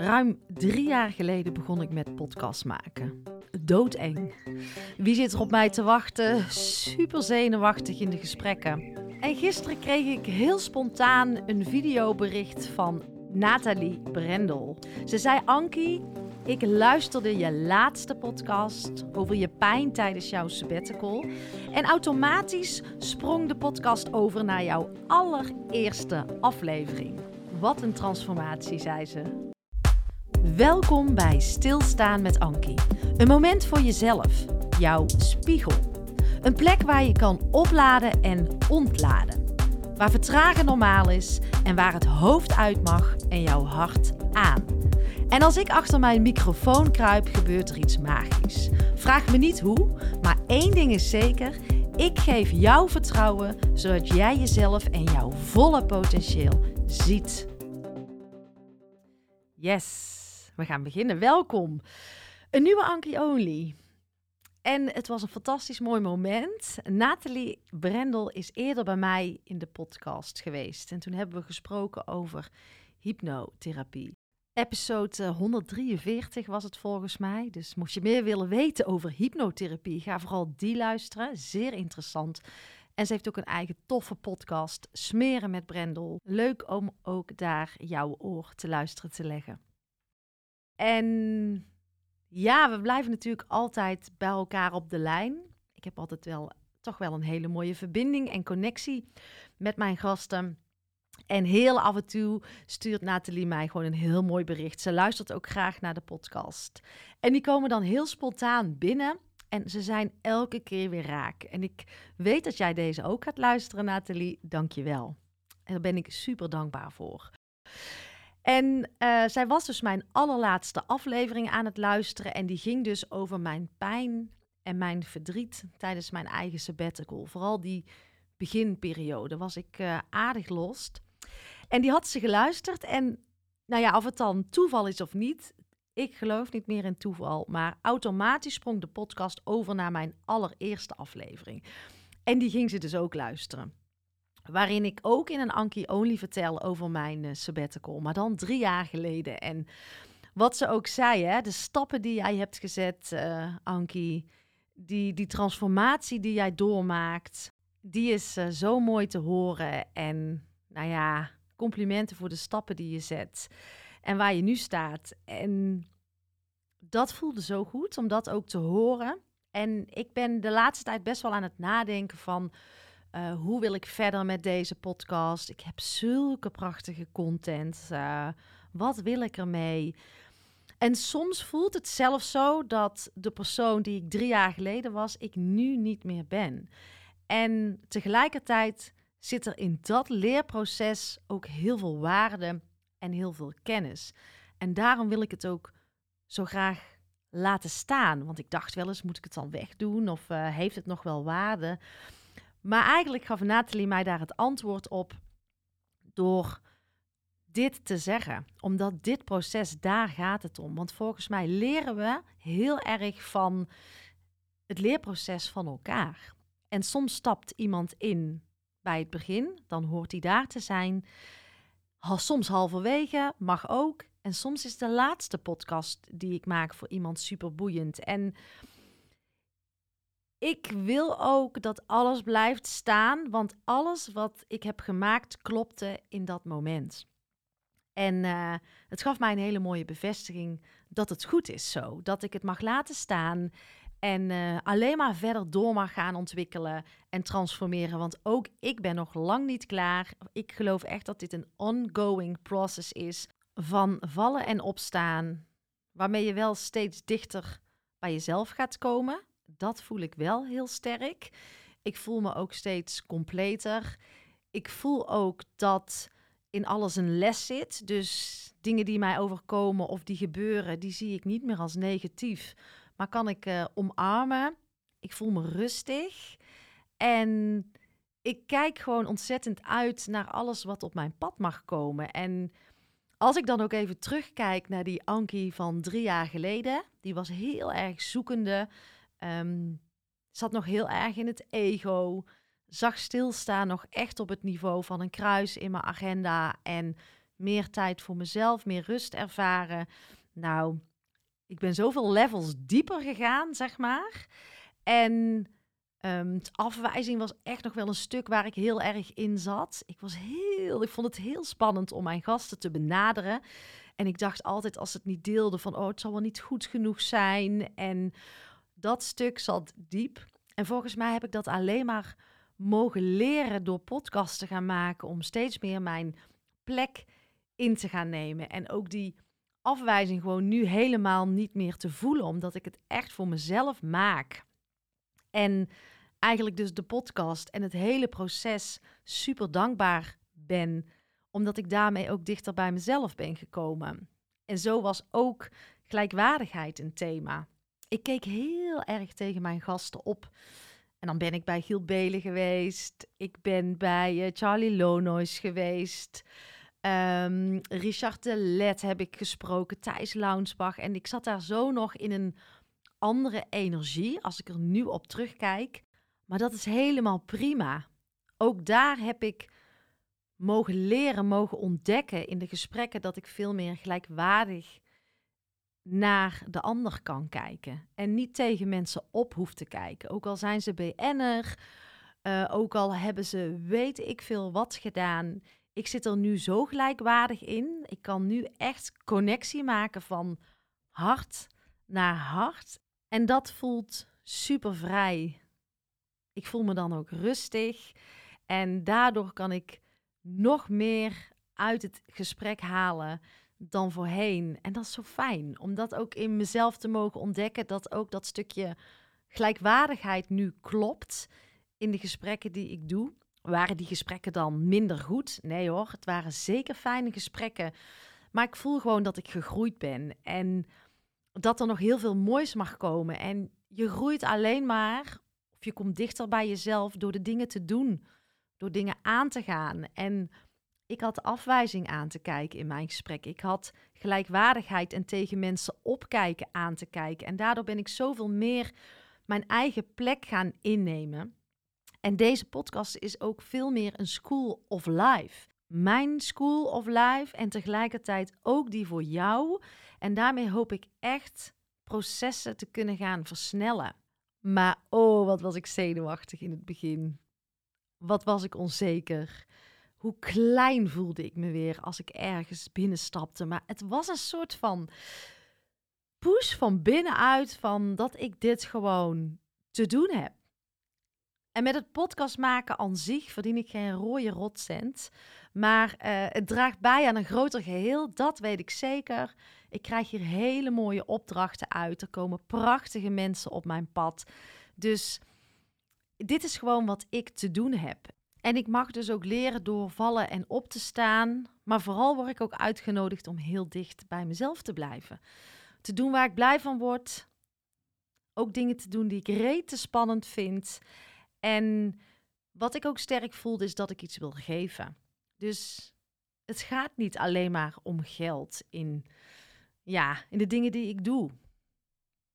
Ruim drie jaar geleden begon ik met podcast maken. Doodeng. Wie zit er op mij te wachten? Super zenuwachtig in de gesprekken. En gisteren kreeg ik heel spontaan een videobericht van Nathalie Brendel. Ze zei: Ankie, ik luisterde je laatste podcast over je pijn tijdens jouw sabbatical. En automatisch sprong de podcast over naar jouw allereerste aflevering. Wat een transformatie, zei ze. Welkom bij Stilstaan met Ankie. Een moment voor jezelf, jouw spiegel. Een plek waar je kan opladen en ontladen. Waar vertragen normaal is en waar het hoofd uit mag en jouw hart aan. En als ik achter mijn microfoon kruip, gebeurt er iets magisch. Vraag me niet hoe, maar één ding is zeker: ik geef jou vertrouwen zodat jij jezelf en jouw volle potentieel ziet. Yes we gaan beginnen. Welkom. Een nieuwe Anki Only. En het was een fantastisch mooi moment. Nathalie Brendel is eerder bij mij in de podcast geweest. En toen hebben we gesproken over hypnotherapie. Episode 143 was het volgens mij. Dus mocht je meer willen weten over hypnotherapie, ga vooral die luisteren. Zeer interessant. En ze heeft ook een eigen toffe podcast, Smeren met Brendel. Leuk om ook daar jouw oor te luisteren te leggen. En ja, we blijven natuurlijk altijd bij elkaar op de lijn. Ik heb altijd wel toch wel een hele mooie verbinding en connectie met mijn gasten. En heel af en toe stuurt Nathalie mij gewoon een heel mooi bericht. Ze luistert ook graag naar de podcast. En die komen dan heel spontaan binnen. En ze zijn elke keer weer raak. En ik weet dat jij deze ook gaat luisteren, Nathalie. Dank je wel. En daar ben ik super dankbaar voor. En uh, zij was dus mijn allerlaatste aflevering aan het luisteren. En die ging dus over mijn pijn en mijn verdriet tijdens mijn eigen sabbatical. Vooral die beginperiode was ik uh, aardig lost. En die had ze geluisterd. En nou ja, of het dan toeval is of niet, ik geloof niet meer in toeval. Maar automatisch sprong de podcast over naar mijn allereerste aflevering. En die ging ze dus ook luisteren. Waarin ik ook in een Anki Only vertel over mijn uh, sabbatical. Maar dan drie jaar geleden. En wat ze ook zei, hè, de stappen die jij hebt gezet, uh, Anki. Die, die transformatie die jij doormaakt. Die is uh, zo mooi te horen. En nou ja, complimenten voor de stappen die je zet. En waar je nu staat. En dat voelde zo goed om dat ook te horen. En ik ben de laatste tijd best wel aan het nadenken van uh, hoe wil ik verder met deze podcast? Ik heb zulke prachtige content. Uh, wat wil ik ermee? En soms voelt het zelfs zo dat de persoon die ik drie jaar geleden was, ik nu niet meer ben. En tegelijkertijd zit er in dat leerproces ook heel veel waarde en heel veel kennis. En daarom wil ik het ook zo graag laten staan. Want ik dacht wel eens, moet ik het dan wegdoen of uh, heeft het nog wel waarde? Maar eigenlijk gaf Nathalie mij daar het antwoord op door dit te zeggen. Omdat dit proces, daar gaat het om. Want volgens mij leren we heel erg van het leerproces van elkaar. En soms stapt iemand in bij het begin, dan hoort hij daar te zijn. Soms halverwege, mag ook. En soms is de laatste podcast die ik maak voor iemand super boeiend. En ik wil ook dat alles blijft staan, want alles wat ik heb gemaakt klopte in dat moment. En uh, het gaf mij een hele mooie bevestiging dat het goed is zo. Dat ik het mag laten staan en uh, alleen maar verder door mag gaan ontwikkelen en transformeren. Want ook ik ben nog lang niet klaar. Ik geloof echt dat dit een ongoing process is van vallen en opstaan. Waarmee je wel steeds dichter bij jezelf gaat komen dat voel ik wel heel sterk. Ik voel me ook steeds completer. Ik voel ook dat in alles een les zit. Dus dingen die mij overkomen of die gebeuren, die zie ik niet meer als negatief. Maar kan ik uh, omarmen. Ik voel me rustig. En ik kijk gewoon ontzettend uit naar alles wat op mijn pad mag komen. En als ik dan ook even terugkijk naar die Ankie van drie jaar geleden, die was heel erg zoekende. Um, zat nog heel erg in het ego. Zag stilstaan nog echt op het niveau van een kruis in mijn agenda. En meer tijd voor mezelf, meer rust ervaren. Nou, ik ben zoveel levels dieper gegaan, zeg maar. En um, afwijzing was echt nog wel een stuk waar ik heel erg in zat. Ik, was heel, ik vond het heel spannend om mijn gasten te benaderen. En ik dacht altijd als het niet deelde van, oh, het zal wel niet goed genoeg zijn. En dat stuk zat diep. En volgens mij heb ik dat alleen maar mogen leren door podcasts te gaan maken om steeds meer mijn plek in te gaan nemen. En ook die afwijzing gewoon nu helemaal niet meer te voelen, omdat ik het echt voor mezelf maak. En eigenlijk dus de podcast en het hele proces super dankbaar ben, omdat ik daarmee ook dichter bij mezelf ben gekomen. En zo was ook gelijkwaardigheid een thema. Ik keek heel erg tegen mijn gasten op. En dan ben ik bij Giel Belen geweest. Ik ben bij uh, Charlie Lonois geweest. Um, Richard de Let heb ik gesproken. Thijs Launsbach. En ik zat daar zo nog in een andere energie als ik er nu op terugkijk. Maar dat is helemaal prima. Ook daar heb ik mogen leren, mogen ontdekken in de gesprekken dat ik veel meer gelijkwaardig naar de ander kan kijken. En niet tegen mensen op hoeft te kijken. Ook al zijn ze BN'er, uh, ook al hebben ze weet ik veel wat gedaan. Ik zit er nu zo gelijkwaardig in. Ik kan nu echt connectie maken van hart naar hart. En dat voelt super vrij. Ik voel me dan ook rustig. En daardoor kan ik nog meer uit het gesprek halen dan voorheen. En dat is zo fijn, om dat ook in mezelf te mogen ontdekken, dat ook dat stukje gelijkwaardigheid nu klopt in de gesprekken die ik doe. Waren die gesprekken dan minder goed? Nee hoor, het waren zeker fijne gesprekken. Maar ik voel gewoon dat ik gegroeid ben en dat er nog heel veel moois mag komen. En je groeit alleen maar, of je komt dichter bij jezelf door de dingen te doen, door dingen aan te gaan. En ik had afwijzing aan te kijken in mijn gesprek. Ik had gelijkwaardigheid en tegen mensen opkijken aan te kijken. En daardoor ben ik zoveel meer mijn eigen plek gaan innemen. En deze podcast is ook veel meer een school of life. Mijn school of life en tegelijkertijd ook die voor jou. En daarmee hoop ik echt processen te kunnen gaan versnellen. Maar oh, wat was ik zenuwachtig in het begin. Wat was ik onzeker hoe klein voelde ik me weer als ik ergens binnenstapte. Maar het was een soort van push van binnenuit van dat ik dit gewoon te doen heb. En met het podcast maken aan zich verdien ik geen rode rotcent. Maar uh, het draagt bij aan een groter geheel, dat weet ik zeker. Ik krijg hier hele mooie opdrachten uit. Er komen prachtige mensen op mijn pad. Dus dit is gewoon wat ik te doen heb. En ik mag dus ook leren door vallen en op te staan. Maar vooral word ik ook uitgenodigd om heel dicht bij mezelf te blijven. Te doen waar ik blij van word. Ook dingen te doen die ik rete spannend vind. En wat ik ook sterk voelde is dat ik iets wil geven. Dus het gaat niet alleen maar om geld in, ja, in de dingen die ik doe.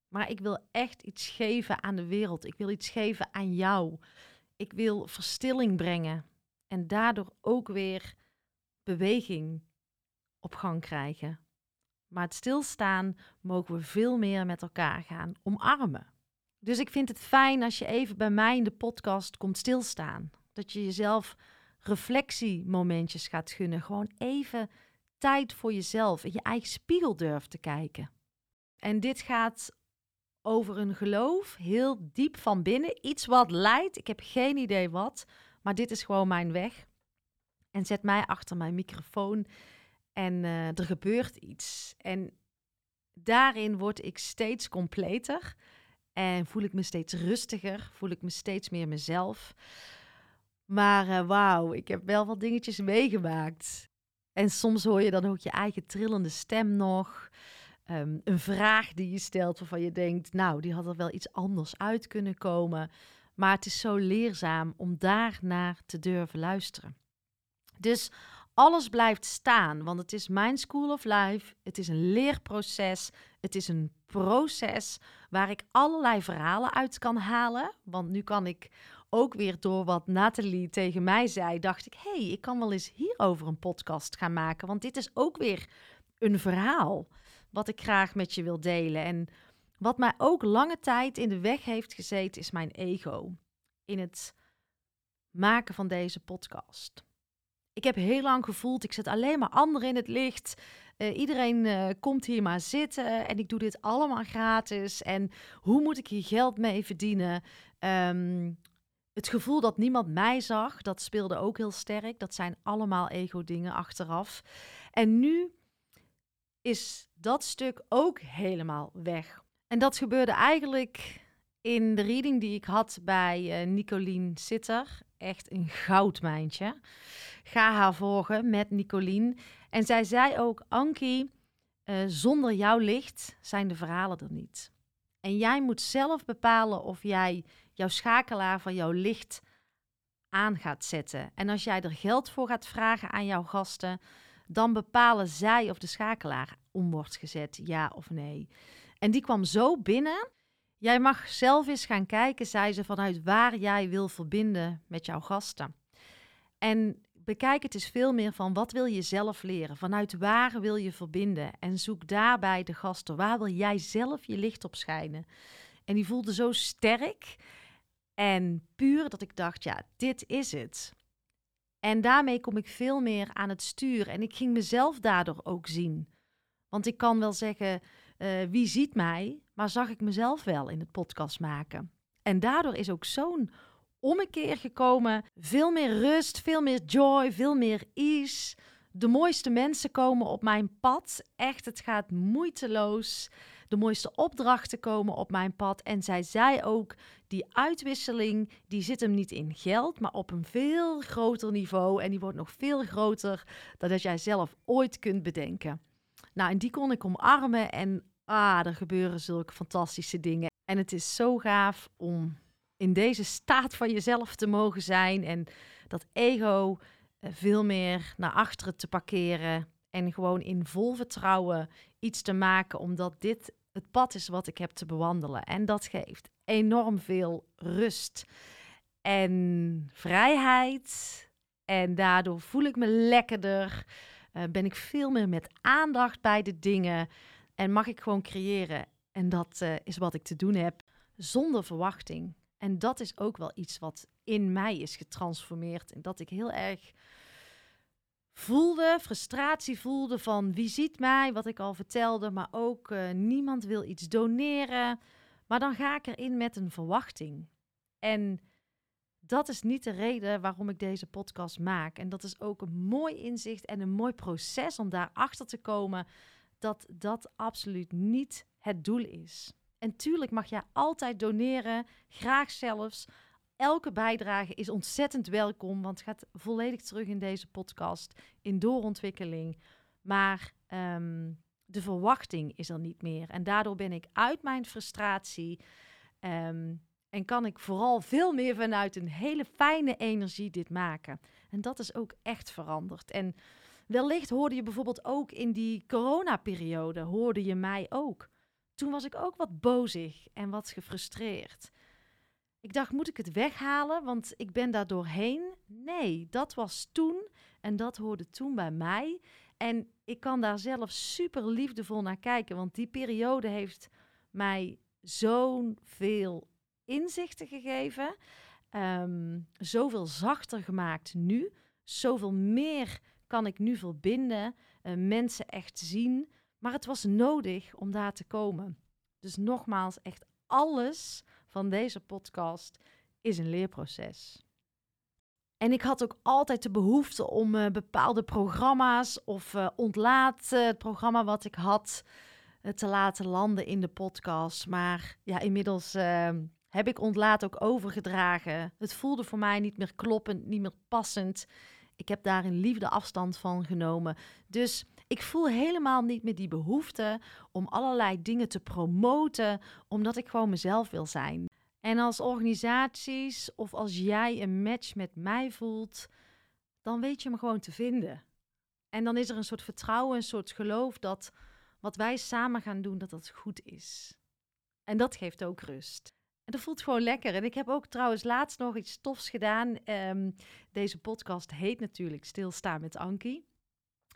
Maar ik wil echt iets geven aan de wereld. Ik wil iets geven aan jou. Ik wil verstilling brengen en daardoor ook weer beweging op gang krijgen. Maar het stilstaan mogen we veel meer met elkaar gaan omarmen. Dus ik vind het fijn als je even bij mij in de podcast komt stilstaan. Dat je jezelf reflectiemomentjes gaat gunnen. Gewoon even tijd voor jezelf en je eigen spiegel durft te kijken. En dit gaat over een geloof, heel diep van binnen. Iets wat leidt, ik heb geen idee wat, maar dit is gewoon mijn weg. En zet mij achter mijn microfoon en uh, er gebeurt iets. En daarin word ik steeds completer en voel ik me steeds rustiger, voel ik me steeds meer mezelf. Maar uh, wauw, ik heb wel wat dingetjes meegemaakt. En soms hoor je dan ook je eigen trillende stem nog. Ehm, een vraag die je stelt waarvan je denkt, nou, die had er wel iets anders uit kunnen komen. Maar het is zo leerzaam om daar naar te durven luisteren. Dus Alles blijft staan, want het is mijn school of life. Het is een leerproces. Het is een proces waar ik allerlei verhalen uit kan halen. Want nu kan ik ook weer door wat Nathalie tegen mij zei, dacht ik: hé, hey, ik kan wel eens hierover een podcast gaan maken. Want dit is ook weer een verhaal wat ik graag met je wil delen. En wat mij ook lange tijd in de weg heeft gezeten, is mijn ego. In het maken van deze podcast. Ik heb heel lang gevoeld, ik zet alleen maar anderen in het licht. Uh, iedereen uh, komt hier maar zitten en ik doe dit allemaal gratis. En hoe moet ik hier geld mee verdienen? Um, het gevoel dat niemand mij zag, dat speelde ook heel sterk. Dat zijn allemaal ego-dingen achteraf. En nu is dat stuk ook helemaal weg. En dat gebeurde eigenlijk in de reading die ik had bij uh, Nicolien Sitter. Echt een goudmijntje. Ga haar volgen met Nicolien. En zij zei ook, Ankie, uh, zonder jouw licht zijn de verhalen er niet. En jij moet zelf bepalen of jij jouw schakelaar van jouw licht aan gaat zetten. En als jij er geld voor gaat vragen aan jouw gasten, dan bepalen zij of de schakelaar om wordt gezet, ja of nee. En die kwam zo binnen. Jij mag zelf eens gaan kijken, zei ze, vanuit waar jij wil verbinden met jouw gasten. En bekijk het eens veel meer van wat wil je zelf leren? Vanuit waar wil je verbinden? En zoek daarbij de gasten. Waar wil jij zelf je licht op schijnen? En die voelde zo sterk en puur dat ik dacht, ja, dit is het. En daarmee kom ik veel meer aan het stuur. En ik ging mezelf daardoor ook zien. Want ik kan wel zeggen, uh, wie ziet mij? Maar zag ik mezelf wel in het podcast maken. En daardoor is ook zo'n ommekeer gekomen. Veel meer rust, veel meer joy, veel meer ease. De mooiste mensen komen op mijn pad. Echt, het gaat moeiteloos de mooiste opdrachten komen op mijn pad. En zij zei ook, die uitwisseling, die zit hem niet in geld, maar op een veel groter niveau. En die wordt nog veel groter dan dat jij zelf ooit kunt bedenken. Nou, en die kon ik omarmen en ah, er gebeuren zulke fantastische dingen. En het is zo gaaf om in deze staat van jezelf te mogen zijn en dat ego eh, veel meer naar achteren te parkeren en gewoon in vol vertrouwen iets te maken, omdat dit het pad is wat ik heb te bewandelen. En dat geeft enorm veel rust en vrijheid. En daardoor voel ik me lekkerder. Uh, ben ik veel meer met aandacht bij de dingen. En mag ik gewoon creëren. En dat uh, is wat ik te doen heb zonder verwachting. En dat is ook wel iets wat in mij is getransformeerd. En dat ik heel erg voelde, frustratie voelde van wie ziet mij, wat ik al vertelde, maar ook uh, niemand wil iets doneren. Maar dan ga ik erin met een verwachting. En dat is niet de reden waarom ik deze podcast maak. En dat is ook een mooi inzicht en een mooi proces om daarachter te komen dat dat absoluut niet het doel is. En tuurlijk mag jij altijd doneren, graag zelfs. Elke bijdrage is ontzettend welkom, want het gaat volledig terug in deze podcast, in doorontwikkeling. Maar um, de verwachting is er niet meer. En daardoor ben ik uit mijn frustratie um, en kan ik vooral veel meer vanuit een hele fijne energie dit maken. En dat is ook echt veranderd. En wellicht hoorde je bijvoorbeeld ook in die coronaperiode, hoorde je mij ook. Toen was ik ook wat bozig en wat gefrustreerd. Ik dacht, moet ik het weghalen, want ik ben daar doorheen? Nee, dat was toen en dat hoorde toen bij mij. En ik kan daar zelf super liefdevol naar kijken, want die periode heeft mij zo'n veel inzichten gegeven, um, zoveel zachter gemaakt nu, zoveel meer kan ik nu verbinden, uh, mensen echt zien. Maar het was nodig om daar te komen. Dus nogmaals, echt alles van deze podcast is een leerproces. En ik had ook altijd de behoefte om uh, bepaalde programma's of uh, ontlaat uh, het programma wat ik had te laten landen in de podcast. Maar ja, inmiddels ehm, heb ik ontlaat ook overgedragen. Het voelde voor mij niet meer kloppend, niet meer passend. Ik heb daar een liefde afstand van genomen. Dus ik voel helemaal niet meer die behoefte om allerlei dingen te promoten, omdat ik gewoon mezelf wil zijn. En als organisaties of als jij een match met mij voelt, dan weet je me gewoon te vinden. En dan is er een soort vertrouwen, een soort geloof dat wat wij samen gaan doen, dat dat goed is. En dat geeft ook rust. En dat voelt gewoon lekker. En ik heb ook trouwens laatst nog iets tofs gedaan. Ehm, deze podcast heet natuurlijk Stilstaan met Ankie.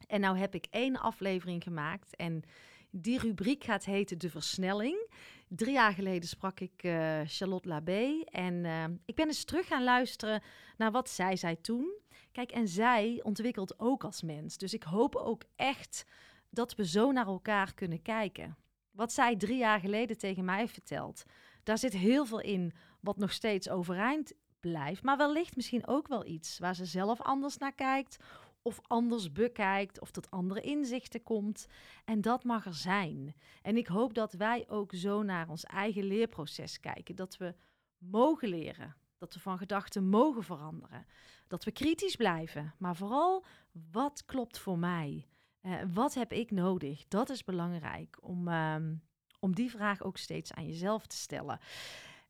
En nou heb ik één aflevering gemaakt en die rubriek gaat heten De Versnelling. Drie jaar geleden sprak ik uh, Charlotte Labé en uh, ik ben eens terug gaan luisteren naar wat zij zei toen. Kijk, en zij ontwikkelt ook als mens. Dus ik hoop ook echt dat we zo naar elkaar kunnen kijken. Wat zij drie jaar geleden tegen mij vertelt, daar zit heel veel in wat nog steeds overeind blijft. Maar wellicht misschien ook wel iets waar ze zelf anders naar kijkt of anders bekijkt of tot andere inzichten komt. En dat mag er zijn. En ik hoop dat wij ook zo naar ons eigen leerproces kijken. Dat we mogen leren. Dat we van gedachten mogen veranderen. Dat we kritisch blijven. Maar vooral, wat klopt voor mij? Uh, wat heb ik nodig? Dat is belangrijk om, uh, om die vraag ook steeds aan jezelf te stellen.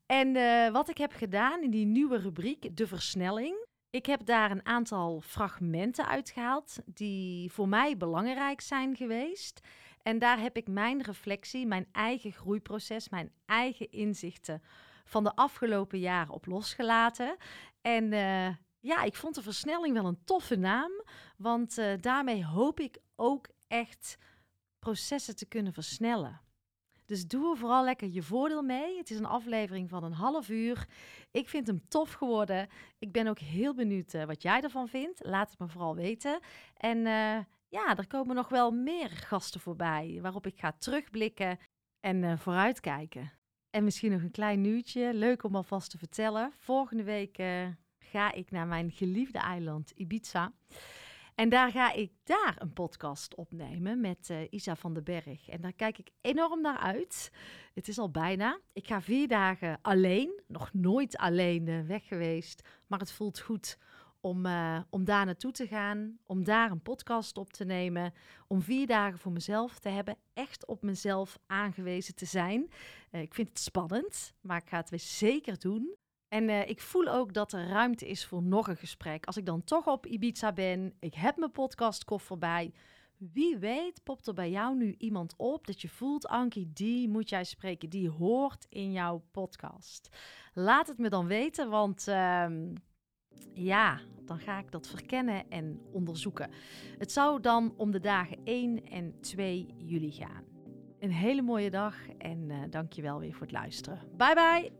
En uh, wat ik heb gedaan in die nieuwe rubriek, de versnelling. Ik heb daar een aantal fragmenten uitgehaald die voor mij belangrijk zijn geweest. En daar heb ik mijn reflectie, mijn eigen groeiproces, mijn eigen inzichten van de afgelopen jaren op losgelaten. En uh, ja, ik vond de versnelling wel een toffe naam, want uh, daarmee hoop ik ook echt processen te kunnen versnellen. Dus doe er vooral lekker je voordeel mee. Het is een aflevering van een half uur. Ik vind hem tof geworden. Ik ben ook heel benieuwd uh, wat jij ervan vindt. Laat het me vooral weten. En uh, ja, er komen nog wel meer gasten voorbij waarop ik ga terugblikken en uh, vooruitkijken. En misschien nog een klein nieuwtje, leuk om alvast te vertellen. Volgende week ga ik naar mijn geliefde eiland Ibiza. En daar ga ik daar een podcast opnemen met uh, Isa van den Berg. En daar kijk ik enorm naar uit. Het is al bijna. Ik ga vier dagen alleen, nog nooit alleen uh, weg geweest. Maar het voelt goed om, uh, om daar naartoe te gaan, om daar een podcast op te nemen, om vier dagen voor mezelf te hebben, echt op mezelf aangewezen te zijn. ik vind het spannend, maar ik ga het weer zeker doen. En uh, ik voel ook dat er ruimte is voor nog een gesprek. Als ik dan toch op Ibiza ben, ik heb mijn podcastkoffer bij. Wie weet popt er bij jou nu iemand op dat je voelt, Ankie, die moet jij spreken, die hoort in jouw podcast. Laat het me dan weten, want uh, ja, dan ga ik dat verkennen en onderzoeken. Het zou dan om de dagen 1 en 2 juli gaan. Een hele mooie dag en dank je wel weer voor het luisteren. Bye bye!